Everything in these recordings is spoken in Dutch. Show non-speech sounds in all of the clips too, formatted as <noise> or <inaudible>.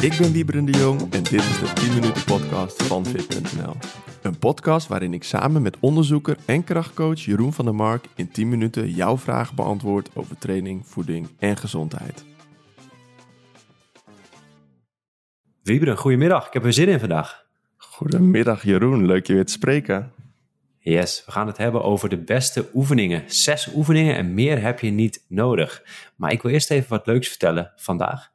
Ik ben Wieberen de Jong en dit is de 10 minuten podcast van Fit.nl. Een podcast waarin ik samen met onderzoeker en krachtcoach Jeroen van der Mark in 10 minuten jouw vragen beantwoord over training, voeding en gezondheid. Wieberen, goedemiddag. Ik heb er zin in vandaag. Goedemiddag Jeroen, leuk je weer te spreken. Yes, we gaan het hebben over de beste oefeningen. Zes oefeningen en meer heb je niet nodig. Maar ik wil eerst even wat leuks vertellen vandaag.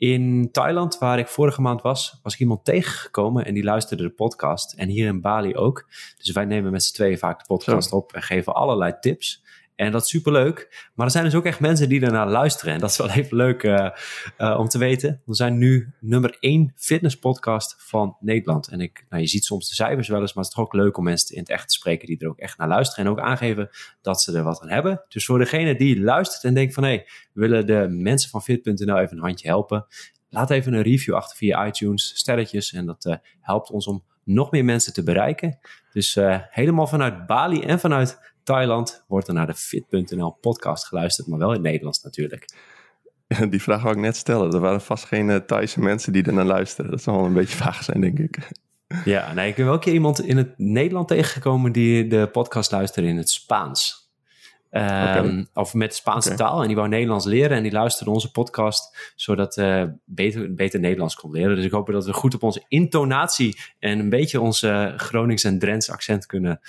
In Thailand, waar ik vorige maand was, was ik iemand tegengekomen en die luisterde de podcast. En hier in Bali ook. Dus wij nemen met z'n tweeën vaak de podcast op en geven allerlei tips. En dat is superleuk. Maar er zijn dus ook echt mensen die ernaar luisteren. En dat is wel even leuk uh, uh, om te weten. We zijn nu nummer één fitnesspodcast van Nederland. En ik, nou, je ziet soms de cijfers wel eens, maar het is toch ook leuk om mensen in het echt te spreken die er ook echt naar luisteren. En ook aangeven dat ze er wat aan hebben. Dus voor degene die luistert en denkt van hé, hey, willen de mensen van fit.nl even een handje helpen. Laat even een review achter via iTunes, sterretjes. En dat uh, helpt ons om nog meer mensen te bereiken. Dus helemaal vanuit Bali en vanuit Thailand wordt er naar de Fit.nl podcast geluisterd, maar wel in het Nederlands natuurlijk. <laughs> Die vraag wou ik net stellen. Er waren vast geen uh, Thaise mensen die er naar luisteren. Dat zal wel een beetje <laughs> vaag zijn, denk ik. Ja, nee, ik ben wel een keer iemand in het Nederland tegengekomen die de podcast luisterde in het Spaans. Um, okay. Of met Spaanse okay. taal. En die wou Nederlands leren. En die luisterde onze podcast. Zodat uh, beter, beter Nederlands kon leren. Dus ik hoop dat we goed op onze intonatie. En een beetje onze Gronings en Drents accent kunnen.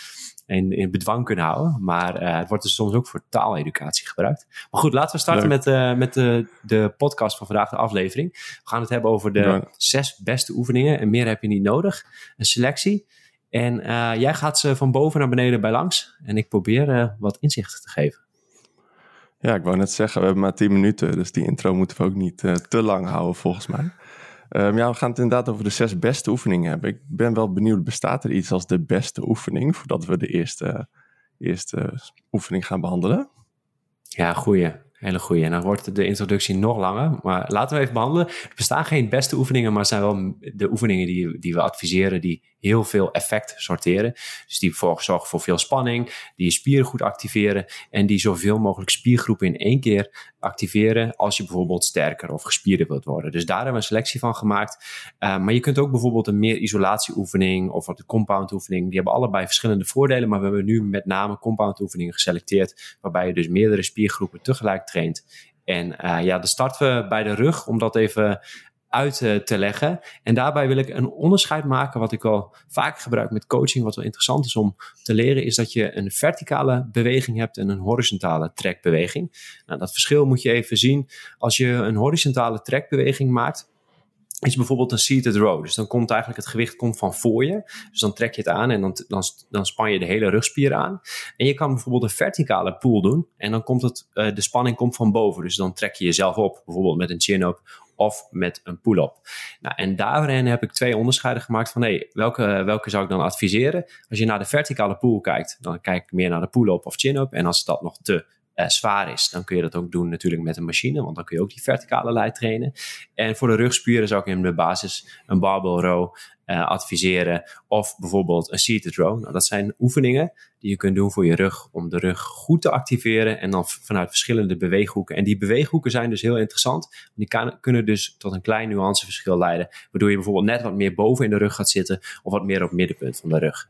In, in bedwang kunnen houden. Maar uh, het wordt dus soms ook voor taaleducatie gebruikt. Maar goed, laten we starten Leuk. met, uh, met de, de podcast van vandaag, de aflevering. We gaan het hebben over de ja. zes beste oefeningen. En meer heb je niet nodig. Een selectie. En uh, jij gaat ze van boven naar beneden bij langs. En ik probeer uh, wat inzicht te geven. Ja, ik wou net zeggen, we hebben maar 10 minuten. Dus die intro moeten we ook niet uh, te lang houden, volgens mij. Um, ja, we gaan het inderdaad over de zes beste oefeningen hebben. Ik ben wel benieuwd, bestaat er iets als de beste oefening... voordat we de eerste, eerste oefening gaan behandelen? Ja, goeie. Hele goeie. En dan wordt de introductie nog langer. Maar laten we even behandelen. Er bestaan geen beste oefeningen, maar zijn wel de oefeningen die, die we adviseren, die heel veel effect sorteren. Dus die zorgen voor veel spanning, die je spieren goed activeren en die zoveel mogelijk spiergroepen in één keer activeren als je bijvoorbeeld sterker of gespierder wilt worden. Dus daar hebben we een selectie van gemaakt. Uh, maar je kunt ook bijvoorbeeld een meer isolatieoefening of wat de compound oefening, die hebben allebei verschillende voordelen, maar we hebben nu met name compound oefeningen geselecteerd, waarbij je dus meerdere spiergroepen tegelijk traint. En uh, ja, dan starten we bij de rug, om dat even uit uh, te leggen. En daarbij wil ik een onderscheid maken, wat ik wel vaak gebruik met coaching, wat wel interessant is om te leren, is dat je een verticale beweging hebt en een horizontale trekbeweging. Nou, dat verschil moet je even zien. Als je een horizontale trekbeweging maakt, is bijvoorbeeld een seated row. Dus dan komt eigenlijk het gewicht komt van voor je. Dus dan trek je het aan en dan, dan, span je de hele rugspier aan. En je kan bijvoorbeeld een verticale pull doen. En dan komt het, uh, de spanning komt van boven. Dus dan trek je jezelf op. Bijvoorbeeld met een chin-up of met een pull-up. Nou, en daarin heb ik twee onderscheiden gemaakt van hey, welke, welke zou ik dan adviseren? Als je naar de verticale pull kijkt, dan kijk ik meer naar de pull-up of chin-up. En als dat nog te uh, zwaar is, dan kun je dat ook doen natuurlijk met een machine, want dan kun je ook die verticale lijn trainen. En voor de rugspieren zou ik in de basis een barbell row uh, adviseren of bijvoorbeeld een seated row. Nou, dat zijn oefeningen die je kunt doen voor je rug om de rug goed te activeren en dan vanuit verschillende beweeghoeken. En die beweeghoeken zijn dus heel interessant, die kan, kunnen dus tot een klein nuanceverschil leiden, waardoor je bijvoorbeeld net wat meer boven in de rug gaat zitten of wat meer op het middenpunt van de rug.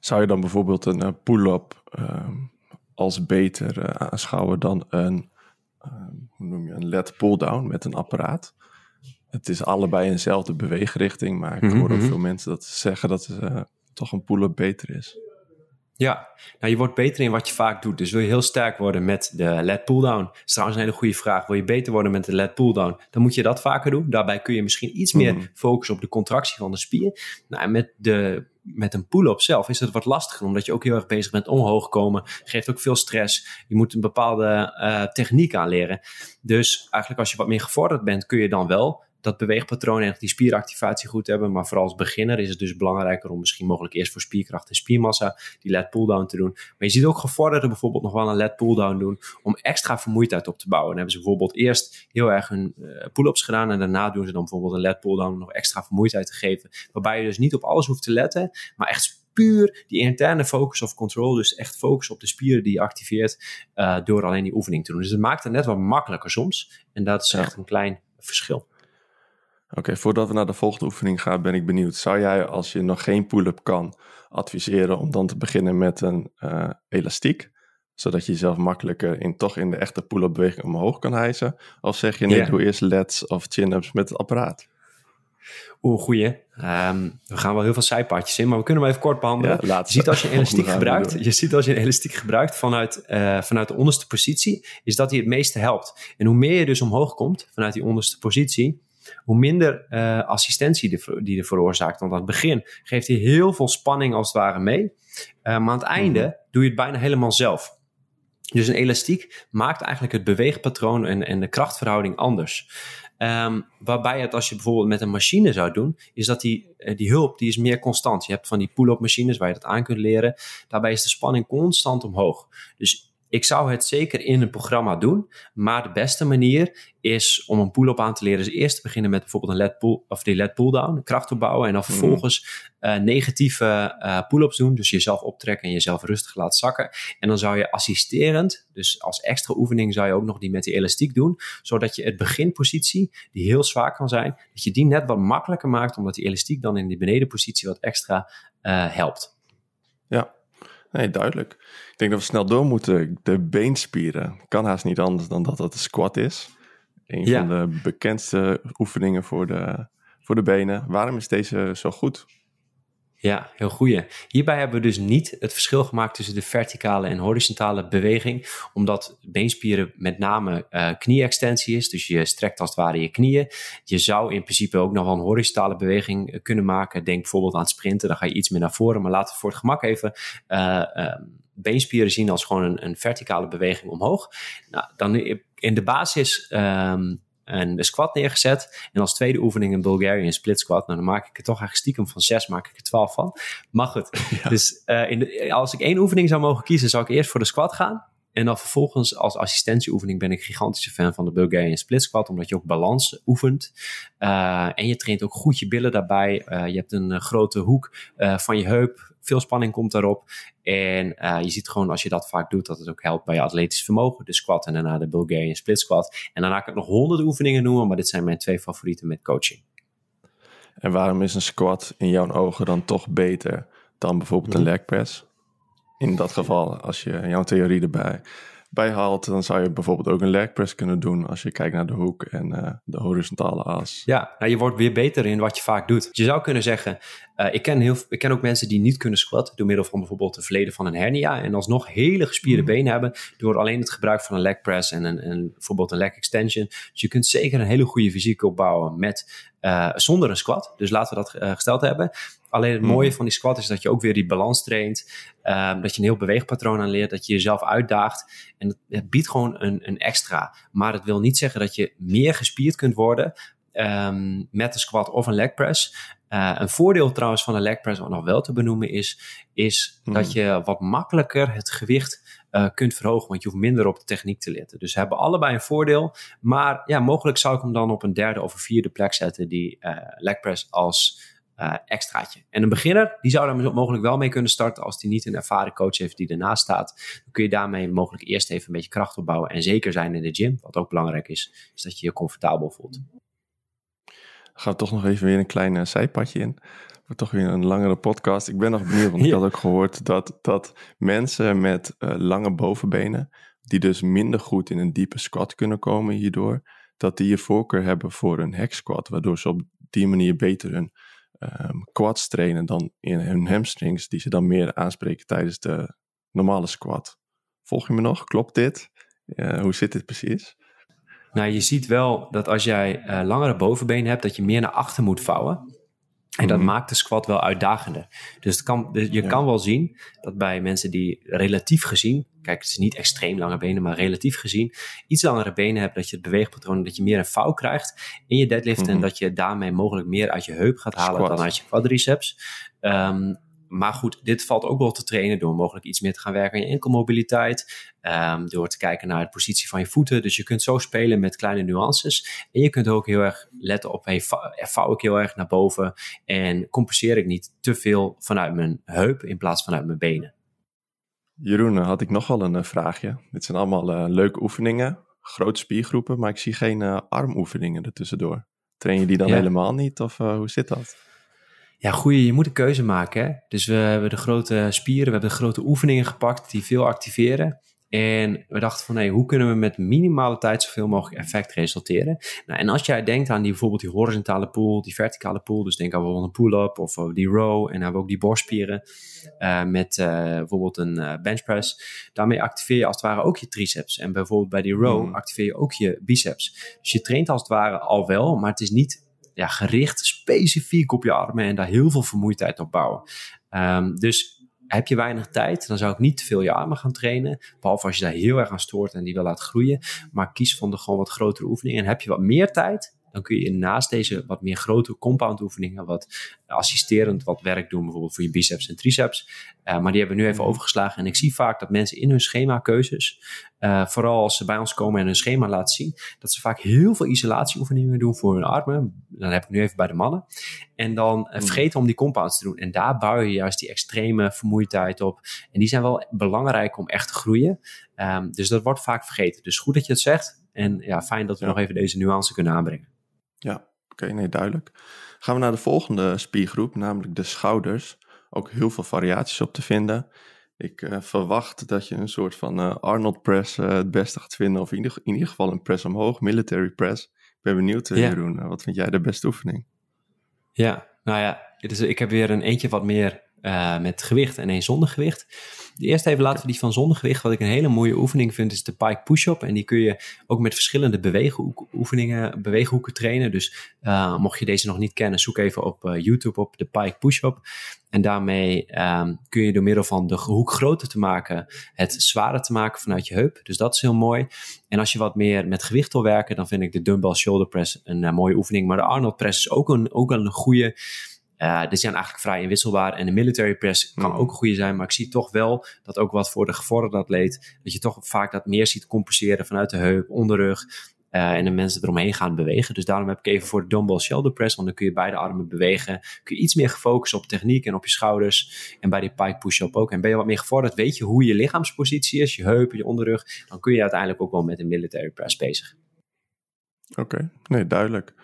Zou je dan bijvoorbeeld een uh, pull-up uh, als beter uh, aanschouwen dan een, uh, hoe noem je, een led pull-down met een apparaat. Het is allebei eenzelfde beweegrichting, maar ik hoor ook veel mensen dat zeggen dat uh, toch een pull-up beter is. Ja, nou je wordt beter in wat je vaak doet. Dus wil je heel sterk worden met de led pull-down? Dat is trouwens een hele goede vraag. Wil je beter worden met de led pull-down? Dan moet je dat vaker doen. Daarbij kun je misschien iets meer mm. focussen op de contractie van de spier. Nou, en met, de, met een pull-up zelf is het wat lastiger, omdat je ook heel erg bezig bent omhoog komen. Geeft ook veel stress. Je moet een bepaalde uh, techniek aanleren. Dus eigenlijk als je wat meer gevorderd bent, kun je dan wel dat beweegpatroon en die spieractivatie goed hebben. Maar vooral als beginner is het dus belangrijker om misschien mogelijk eerst voor spierkracht en spiermassa die led pulldown te doen. Maar je ziet ook gevorderden bijvoorbeeld nog wel een led pulldown doen om extra vermoeidheid op te bouwen. Dan hebben ze bijvoorbeeld eerst heel erg hun uh, pull-ups gedaan en daarna doen ze dan bijvoorbeeld een led pulldown om nog extra vermoeidheid te geven. Waarbij je dus niet op alles hoeft te letten, maar echt puur die interne focus of control, dus echt focus op de spieren die je activeert uh, door alleen die oefening te doen. Dus het maakt het net wat makkelijker soms en dat is echt een klein verschil. Oké, voordat we naar de volgende oefening gaan, ben ik benieuwd. Zou jij, als je nog geen pull-up kan, adviseren om dan te beginnen met een uh, elastiek? Zodat je jezelf makkelijker in, toch in de echte pull-up beweging omhoog kan hijsen? Of zeg je nee, yeah. doe eerst lets of chin-ups met het apparaat? Oeh, goeie. Um, we gaan wel heel veel zijpaadjes in, maar we kunnen hem even kort behandelen. Ja, <laughs> je ziet als je een elastiek gebruikt, je ziet als je een elastiek gebruikt vanuit, uh, vanuit de onderste positie, is dat hij het meeste helpt. En hoe meer je dus omhoog komt vanuit die onderste positie, hoe minder uh, assistentie die, die er veroorzaakt. Want aan het begin geeft hij heel veel spanning als het ware mee. Uh, maar aan het einde mm. doe je het bijna helemaal zelf. Dus een elastiek maakt eigenlijk het beweegpatroon en, en de krachtverhouding anders. Um, waarbij het als je bijvoorbeeld met een machine zou doen, is dat die, eh, die hulp die is meer constant. Je hebt van die pull-up machines waar je dat aan kunt leren. Daarbij is de spanning constant omhoog. Dus ik zou het zeker in een programma doen, maar de beste manier is om een pull-up aan te leren, is eerst te beginnen met bijvoorbeeld een LED pull, of die LED pull-down, kracht opbouwen en dan mhm. vervolgens uh, negatieve uh, pull-ups doen, dus jezelf optrekken en jezelf rustig laten zakken. En dan zou je assisterend, dus als extra oefening zou je ook nog die met die elastiek doen, zodat je het beginpositie, die heel zwaar kan zijn, dat je die net wat makkelijker maakt, omdat die elastiek dan in die benedenpositie wat extra uh, helpt. Ja, Nee, duidelijk. Ik denk dat we snel door moeten. De beenspieren kan haast niet anders dan dat dat een squat is. Een van de bekendste oefeningen voor de, voor de benen. Waarom is deze zo goed? Ja, heel goeie. Hierbij hebben we dus niet het verschil gemaakt tussen de verticale en horizontale beweging, omdat beenspieren met name uh, knie-extensie is, dus je strekt als het ware je knieën. Je zou in principe ook nog wel een horizontale beweging eh, kunnen maken. Denk bijvoorbeeld aan sprinten, dan ga je iets meer naar voren, maar laten we voor het gemak even uh, beenspieren zien als gewoon een, een verticale beweging omhoog. Nou, dan in de basis um, en de squat neergezet. En als tweede oefening een Bulgarian split squat. Nou, dan maak ik er toch eigenlijk stiekem van zes, maak ik er twaalf van. Maar goed, <laughs> dus uh, in de, als ik één oefening zou mogen kiezen, zou ik eerst voor de squat gaan. En dan vervolgens als assistentieoefening ben ik gigantische fan van de Bulgarian Split Squat, omdat je ook balans oefent. Uh, en je traint ook goed je billen daarbij. Uh, je hebt een grote hoek van je heup veel spanning komt daarop. En je ziet gewoon als je dat vaak doet, dat het ook helpt bij je atletisch vermogen. De squat en daarna de Bulgarian split squat. En daarna kan ik nog honderd oefeningen noemen, maar dit zijn mijn twee favorieten met coaching. En waarom is een squat in jouw ogen dan toch beter dan bijvoorbeeld een mhm. leg press? In dat geval, als je jouw theorie erbij bijhaalt, dan zou je bijvoorbeeld ook een leg press kunnen doen als je kijkt naar de hoek en uh, de horizontale as. Ja, nou, je wordt weer beter in wat je vaak doet. Je zou kunnen zeggen, uh, ik, ken heel, ik ken ook mensen die niet kunnen squatten door middel van bijvoorbeeld de verleden van een hernia en alsnog hele gespierde mm. benen hebben door alleen het gebruik van een leg press en een, een, bijvoorbeeld een leg extension. Dus je kunt zeker een hele goede fysiek opbouwen met, uh, zonder een squat. Dus laten we dat gesteld hebben. Alleen het mooie mm. van die squat is dat je ook weer die balans traint. Uh, dat je een heel beweegpatroon aan leert. Dat je jezelf uitdaagt. En het, biedt gewoon een, een extra. Maar het wil niet zeggen dat je meer gespierd kunt worden. Um, met een squat of een leg press. Uh, een voordeel trouwens van een leg press, wat nog wel te benoemen is, is mm. dat je wat makkelijker het gewicht uh, kunt verhogen, want je hoeft minder op de techniek te letten. Dus ze hebben allebei een voordeel, maar ja, mogelijk zou ik hem dan op een derde of een vierde plek zetten, die uh, leg press als uh, extraatje. En een beginner, die zou daar mogelijk wel mee kunnen starten als die niet een ervaren coach heeft die ernaast staat. Dan kun je daarmee mogelijk eerst even een beetje kracht opbouwen en zeker zijn in de gym. Wat ook belangrijk is, is dat je je comfortabel voelt. Gaan we toch nog even weer een klein uh, zijpadje in. Voor toch weer een langere podcast. Ik ben nog benieuwd, want ik had ook gehoord dat, dat mensen met uh, lange bovenbenen, die dus minder goed in een diepe squat kunnen komen hierdoor, dat die je voorkeur hebben voor een hack squat, waardoor ze op die manier beter hun um, quads trainen dan in hun hamstrings, die ze dan meer aanspreken tijdens de normale squat. Volg je me nog? Klopt dit? Uh, hoe zit dit precies? Nou, je ziet wel dat als jij uh, langere bovenbenen hebt, dat je meer naar achter moet vouwen. En dat mhm. maakt de squat wel uitdagender. Dus het kan, je kan wel zien dat bij mensen die relatief gezien, kijk, het is niet extreem lange benen, maar relatief gezien, iets langere benen hebben, dat je het beweegpatroon, dat je meer een vouw krijgt in je deadlift en mhm. dat je daarmee mogelijk meer uit je heup gaat halen dan uit je quadriceps. Um, maar goed, dit valt ook wel te trainen door mogelijk iets meer te gaan werken aan je enkelmobiliteit. Um, door te kijken naar de positie van je voeten. Dus je kunt zo spelen met kleine nuances. En je kunt ook heel erg letten op, hey, vouw ik heel erg naar boven en compenseer ik niet te veel vanuit mijn heup in plaats vanuit mijn benen. Jeroen, had ik nog wel een uh, vraagje. Dit zijn allemaal uh, leuke oefeningen, grote spiergroepen, maar ik zie geen uh, armoefeningen ertussendoor. train je die dan Ja. helemaal niet? Of eh, hoe zit dat? Ja, goeie, je moet een keuze maken. Hè? Dus we hebben de grote spieren, we hebben de grote oefeningen gepakt die veel activeren. En we dachten van, hey, hoe kunnen we met minimale tijd zoveel mogelijk effect resulteren? Nou, en als jij denkt aan die, bijvoorbeeld die horizontale pool, die verticale pool, dus denk aan bijvoorbeeld een pull-up of eh, die row, en dan hebben we ook die borstspieren eh, met eh, bijvoorbeeld een eh, bench press. Daarmee activeer je als het ware ook je triceps. En bijvoorbeeld bij die row Mm. activeer je ook je biceps. Dus je traint als het ware al wel, maar het is niet ja, gericht specifiek op je armen en daar heel veel vermoeidheid op bouwen. Ehm, dus heb je weinig tijd, dan zou ik niet te veel je armen gaan trainen. Behalve als je daar heel erg aan stoort en die wil laten groeien. Maar kies van de gewoon wat grotere oefeningen. En heb je wat meer tijd, dan kun je naast deze wat meer grote compound oefeningen, wat assisterend wat werk doen, bijvoorbeeld voor je biceps en triceps. Eh, maar die hebben we nu even overgeslagen. En ik zie vaak dat mensen in hun schema-keuzes, eh, vooral als ze bij ons komen en hun schema laten zien, dat ze vaak heel veel isolatieoefeningen doen voor hun armen. Dan heb ik nu even bij de mannen. En dan eh, vergeten om die compounds te doen. En daar bouw je juist die extreme vermoeidheid op. En die zijn wel belangrijk om echt te groeien. Ehm, dus dat wordt vaak vergeten. Dus goed dat je het zegt. En ja, fijn dat we Ja. nog even deze nuance kunnen aanbrengen. Ja, oké, nee, duidelijk. Gaan we naar de volgende spiergroep, namelijk de schouders. Ook heel veel variaties op te vinden. Ik eh, verwacht dat je een soort van eh, Arnold press eh, het beste gaat vinden. Of in ieder, in ieder geval een press omhoog, military press. Ik ben benieuwd, Ja. Jeroen. wat vind jij de beste oefening? Ja, nou ja, dus ik heb weer een eentje wat meer met gewicht en één zonder gewicht. De eerste even laten we die van zonder gewicht. Wat ik een hele mooie oefening vind, is de pike push-up. En die kun je ook met verschillende beweegoefeningen, beweeghoeken trainen. Dus eh, mocht je deze nog niet kennen, zoek even op eh, YouTube op de pike push-up. En daarmee ehm, kun je door middel van de hoek groter te maken, het zwaarder te maken vanuit je heup. Dus dat is heel mooi. En als je wat meer met gewicht wil werken, dan vind ik de dumbbell shoulder press een eh, mooie oefening. Maar de Arnold press is ook een, ook een goede. Eh die zijn eigenlijk vrij inwisselbaar. En de military press kan Mm. ook een goede zijn. Maar ik zie toch wel dat ook wat voor de gevorderde atleet. Dat je toch vaak dat meer ziet compenseren vanuit de heup, onderrug. eh, en de mensen eromheen gaan bewegen. Dus daarom heb ik even voor de dumbbell shoulder press. Want dan kun je beide armen bewegen. Kun je iets meer gefocust op techniek en op je schouders. En bij die pike push-up ook. En ben je wat meer gevorderd, weet je hoe je lichaamspositie is. Je heup, je onderrug. Dan kun je uiteindelijk ook wel met een military press bezig. Oké, nee, duidelijk.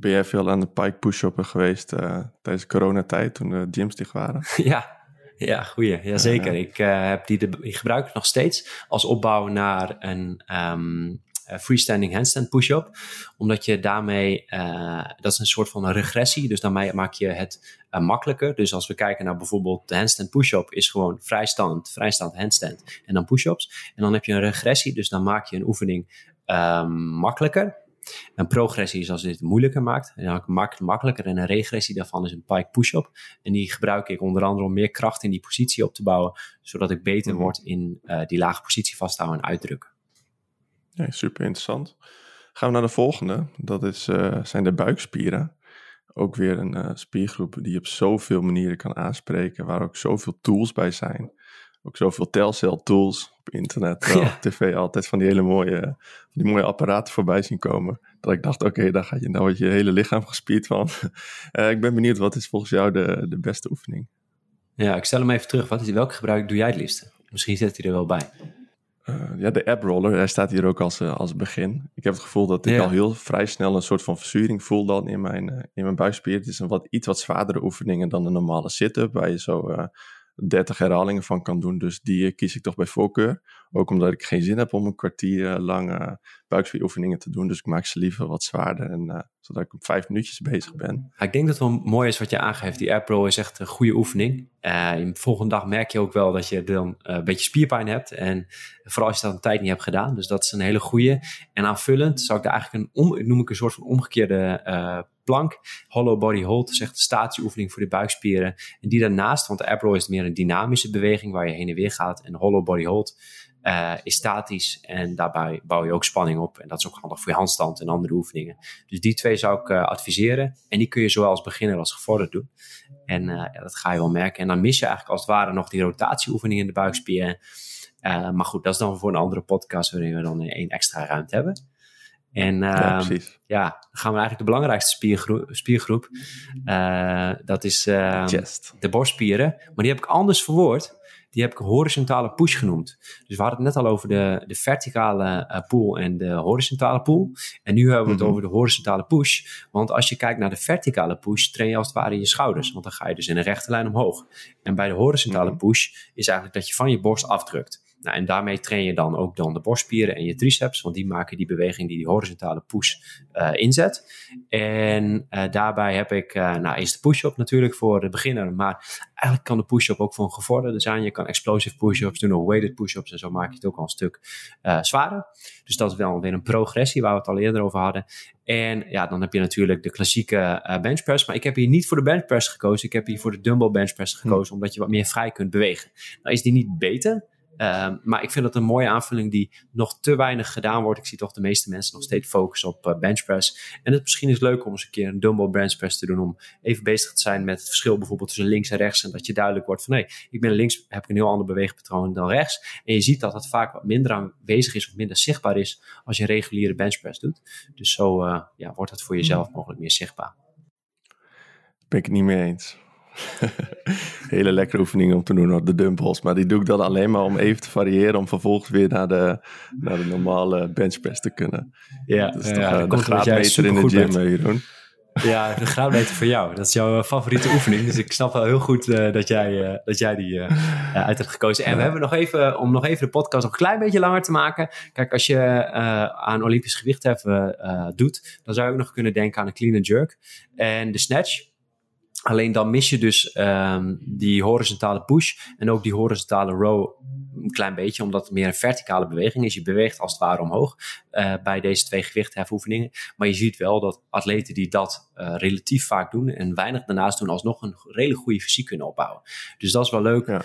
Ben jij veel aan de pike push-uppen geweest eh, tijdens de coronatijd, toen de gyms dicht waren? <laughs> Ja, ja, goeie. Jazeker. Ik eh, heb die, de, die gebruik ik nog steeds als opbouw naar een ehm, eh, freestanding handstand push-up. Omdat je daarmee, dat is een soort van een regressie. Dus daarmee maak je het makkelijker. Dus als we kijken naar bijvoorbeeld de handstand push-up is gewoon vrijstand, vrijstand handstand en dan push-ups. En dan heb je een regressie, dus dan maak je een oefening ehm, makkelijker. Een progressie is als het moeilijker maakt. En dan maak ik het makkelijker. En een regressie daarvan is een pike push-up. En die gebruik ik onder andere om meer kracht in die positie op te bouwen. Zodat ik beter Mhm. word in eh, die lage positie vasthouden en uitdrukken. Nee, super interessant. Gaan we naar de volgende. Dat is, eh, zijn de buikspieren. Ook weer een eh, spiergroep die je op zoveel manieren kan aanspreken. Waar ook zoveel tools bij zijn. Ook zoveel telcel tools op internet, <laughs> Ja. op tv. Altijd van die hele mooie, die mooie apparaten voorbij zien komen. Dat ik dacht, oké, daar, ga je, wordt je hele lichaam <laughs> gespierd van. Eh, ik ben benieuwd, wat is volgens jou de, de beste oefening? Ja, ik stel hem even terug. Wat is, welke gebruik doe jij het liefste? Misschien zet hij er wel bij. Eh, ja, de app roller, hij staat hier ook als, eh, als begin. Ik heb het gevoel dat ik Ja. al heel vrij snel een soort van verzuring voel dan in mijn, in mijn buikspier. Het is een wat, iets wat zwaardere oefeningen dan een normale sit-up, waar je zo 30 herhalingen van kan doen. Dus die eh, kies ik toch bij voorkeur. Ook omdat ik geen zin heb om een kwartier eh, lang eh, buikspieroefeningen te doen. Dus ik maak ze liever wat zwaarder, en, eh, zodat ik op vijf minuutjes bezig ben. Ik denk dat het wel mooi is wat je aangeeft. Die Air Pro is echt een goede oefening. De volgende dag merk je ook wel dat je dan een beetje spierpijn hebt. En vooral als je dat een tijd niet hebt gedaan. Dus dat is een hele goede. En aanvullend zou ik daar eigenlijk een, om, noem ik een soort van omgekeerde plank. Hollow body hold is echt een statieoefening voor de buikspieren. En die daarnaast, want de Pro is meer een dynamische beweging waar je heen en weer gaat. En hollow body hold eh, is statisch en daarbij bouw je ook spanning op. En dat is ook handig voor je handstand en andere oefeningen. Dus die twee zou ik eh, adviseren. En die kun je zowel als beginner als gevorderd doen. En eh, dat ga je wel merken. En dan mis je eigenlijk als het ware nog die rotatieoefening in de buikspieren. Maar goed, dat is dan voor een andere podcast waarin we dan één extra ruimte hebben. En ja, ehm, ja, dan gaan we eigenlijk de belangrijkste spiergroep. spiergroep. Eh, dat is ehm, de borstspieren. Maar die heb ik anders verwoord. die heb ik horizontale push genoemd. Dus we hadden het net al over de, de verticale uh, pull en de horizontale pull. En nu hebben we het mhm. over de horizontale push. Want als je kijkt naar de verticale push, train je als het ware je schouders. Want dan ga je dus in een rechte lijn omhoog. En bij de horizontale mhm. push is eigenlijk dat je van je borst afdrukt. Nou, en daarmee train je dan ook dan de borstspieren en je triceps, want die maken die beweging die die horizontale push uh, inzet. En uh, daarbij heb ik, uh, nou eerst de push-up natuurlijk voor de beginner, maar eigenlijk kan de push-up ook voor een gevorderde zijn. Je kan explosive push-ups doen of weighted push-ups en zo maak je het ook al een stuk zwaarder. Dus dat is wel weer een progressie waar we het al eerder over hadden. En ja, dan heb je natuurlijk de klassieke benchpress. Maar ik heb hier niet voor de benchpress gekozen. Ik heb hier voor de dumbbell benchpress gekozen. Hm. Omdat je wat meer vrij kunt bewegen. Nou is die niet beter. Ehm, maar ik vind het een mooie aanvulling die nog te weinig gedaan wordt. Ik zie toch de meeste mensen nog steeds focussen op uh, benchpress. En het misschien is leuk om eens een keer een dumbbell benchpress te doen. Om even bezig te zijn met het verschil bijvoorbeeld tussen links en rechts. En dat je duidelijk wordt van nee, ik ben links, heb ik een heel ander beweegpatroon dan rechts. En je ziet dat het vaak wat minder aanwezig is of minder zichtbaar is als je reguliere benchpress doet. Dus zo uh, ja, wordt het voor jezelf hmm. mogelijk meer zichtbaar. Ben ik het niet mee eens. <laughs> Hele lekkere oefeningen om te doen op de dumbbells. Maar die doe ik dan alleen maar om even te variëren. Om vervolgens weer naar de, naar de normale benchpress te kunnen. Ja, dat is toch uh, de graadmeter in de gym, eh, Jeroen. Ja, de graadmeter voor jou. Dat is jouw eh, favoriete <laughs> oefening. Dus ik snap wel heel goed dat, jij, dat jij die uit hebt gekozen. En we hebben nog even, om nog even de podcast nog een klein beetje langer te maken. Kijk, als je aan Olympisch gewichtheffen doet, dan zou je ook nog kunnen denken aan een clean and jerk. En de snatch, Alleen dan mis je dus um, die horizontale push en ook die horizontale row een klein beetje, omdat het meer een verticale beweging is. Je beweegt als het ware omhoog uh, bij deze twee gewichtheffoefeningen. Maar je ziet wel dat atleten die dat uh, relatief vaak doen en weinig daarnaast doen, alsnog een redelijk goede fysiek kunnen opbouwen. Dus dat is wel leuk. Ja.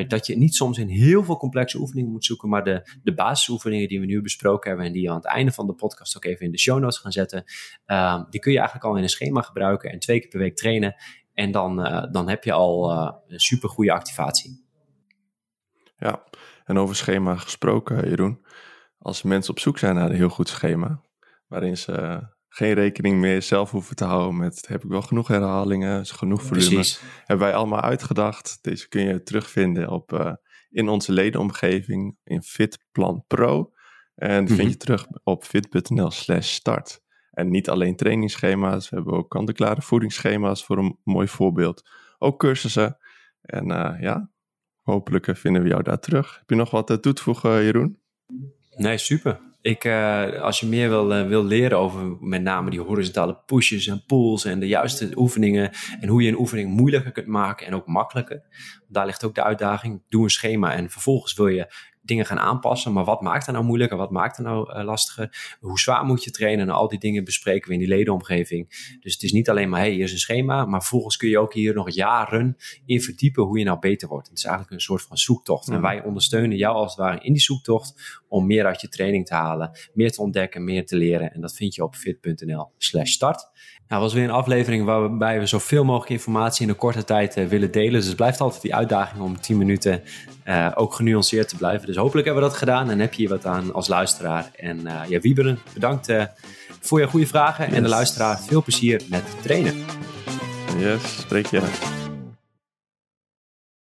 Uh, dat je niet soms in heel veel complexe oefeningen moet zoeken, maar de, de basisoefeningen die we nu besproken hebben en die aan het einde van de podcast ook even in de show notes gaan zetten, uh, die kun je eigenlijk al in een schema gebruiken en twee keer per week trainen. En dan, dan heb je al een super goede activatie. Ja, en over schema gesproken, Jeroen. Als mensen op zoek zijn naar een heel goed schema, waarin ze geen rekening meer zelf hoeven te houden met heb ik wel genoeg herhalingen, genoeg volume. Precies. Hebben wij allemaal uitgedacht. Deze kun je terugvinden op, uh, in onze ledenomgeving in Fitplan Pro. En die vind je mhm. terug op fit.nl slash start. En niet alleen trainingsschema's, we hebben ook kant-en-klare voedingsschema's voor een mooi voorbeeld. Ook cursussen. En uh, ja, hopelijk vinden we jou daar terug. Heb je nog wat toe te voegen, Jeroen? Nee, super. Ik, als je meer wil, wil leren over met name die horizontale pushes en pulls en de juiste oefeningen en hoe je een oefening moeilijker kunt maken en ook makkelijker. Daar ligt ook de uitdaging. Doe een schema en vervolgens wil je dingen gaan aanpassen. Maar wat maakt er nou moeilijker? Wat maakt er nou uh, lastiger? Hoe zwaar moet je trainen? En al die dingen bespreken we in die ledenomgeving. Dus het is niet alleen maar, hey, hier is een schema. Maar vervolgens kun je ook hier nog jaren in verdiepen hoe je nou beter wordt. Het is eigenlijk een soort van zoektocht. En wij ondersteunen jou als het ware in die zoektocht om meer uit je training te halen. Meer te ontdekken, meer te leren. En dat vind je op fit.nl slash start. Nou, was weer een aflevering waarbij we zoveel mogelijk informatie in een korte tijd uh, willen delen. Dus het blijft altijd die uitdaging om 10 minuten uh, ook genuanceerd te blijven. Dus hopelijk hebben we dat gedaan en heb je hier wat aan als luisteraar. En uh, ja, Wieberen, bedankt voor je goede vragen. En de luisteraar, veel plezier met trainen. Yes, spreek je.